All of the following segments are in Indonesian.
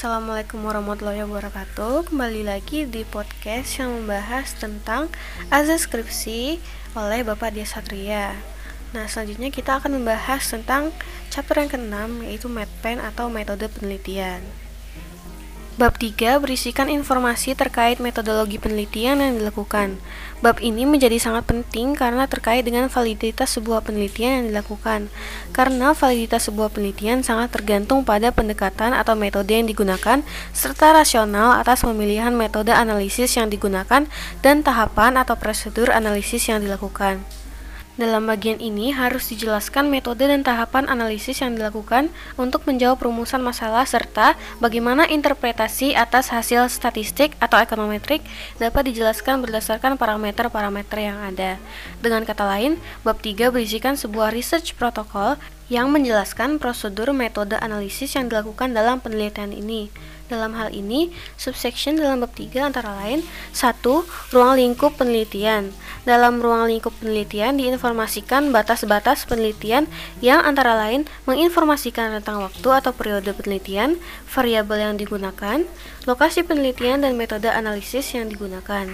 Assalamualaikum warahmatullahi wabarakatuh. Kembali lagi di podcast yang membahas tentang azas skripsi oleh Bapak Dia Satria. Nah selanjutnya kita akan membahas tentang chapter yang keenam yaitu MedPen atau metode penelitian Bab 3 berisikan informasi terkait metodologi penelitian yang dilakukan. Bab ini menjadi sangat penting karena terkait dengan validitas sebuah penelitian yang dilakukan. Karena validitas sebuah penelitian sangat tergantung pada pendekatan atau metode yang digunakan serta rasional atas pemilihan metode analisis yang digunakan dan tahapan atau prosedur analisis yang dilakukan. Dalam bagian ini harus dijelaskan metode dan tahapan analisis yang dilakukan untuk menjawab rumusan masalah serta bagaimana interpretasi atas hasil statistik atau ekonometrik dapat dijelaskan berdasarkan parameter-parameter yang ada. Dengan kata lain, bab 3 berisikan sebuah research protokol yang menjelaskan prosedur metode analisis yang dilakukan dalam penelitian ini. Dalam hal ini, subsection dalam bab 3 antara lain 1. Ruang lingkup penelitian. Dalam ruang lingkup penelitian diinformasikan batas-batas penelitian yang antara lain menginformasikan tentang waktu atau periode penelitian, variabel yang digunakan, lokasi penelitian dan metode analisis yang digunakan.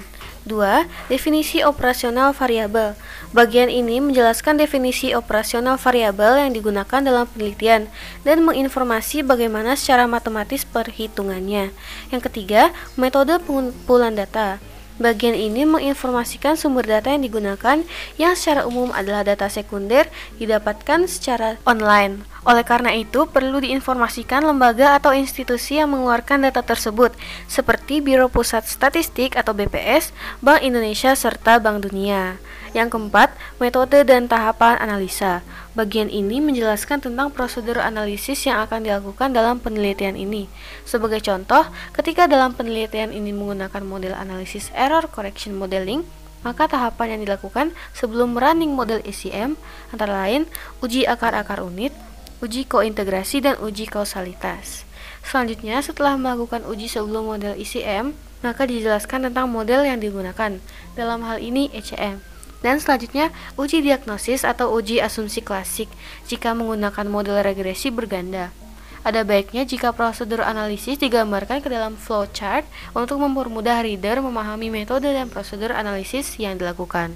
2. Definisi operasional variabel. Bagian ini menjelaskan definisi operasional variabel yang digunakan dalam penelitian dan menginformasi bagaimana secara matematis perhitungannya. Yang ketiga, metode pengumpulan data. Bagian ini menginformasikan sumber data yang digunakan yang secara umum adalah data sekunder didapatkan secara online. Oleh karena itu, perlu diinformasikan lembaga atau institusi yang mengeluarkan data tersebut, seperti Biro Pusat Statistik atau BPS, Bank Indonesia, serta Bank Dunia. Yang keempat, metode dan tahapan analisa. Bagian ini menjelaskan tentang prosedur analisis yang akan dilakukan dalam penelitian ini. Sebagai contoh, ketika dalam penelitian ini menggunakan model analisis error correction modeling, maka tahapan yang dilakukan sebelum running model ECM antara lain uji akar-akar unit, uji kointegrasi, dan uji kausalitas. Selanjutnya, setelah melakukan uji sebelum model ECM, maka dijelaskan tentang model yang digunakan. Dalam hal ini ECM. Dan selanjutnya, uji diagnosis atau uji asumsi klasik jika menggunakan model regresi berganda. Ada baiknya jika prosedur analisis digambarkan ke dalam flowchart untuk mempermudah reader memahami metode dan prosedur analisis yang dilakukan.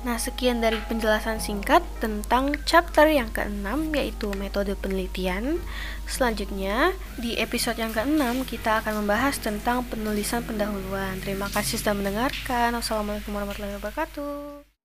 Nah, sekian dari penjelasan singkat tentang chapter yang keenam yaitu metode penelitian. Selanjutnya, di episode yang keenam kita akan membahas tentang penulisan pendahuluan. Terima kasih sudah mendengarkan. Wassalamualaikum warahmatullahi wabarakatuh.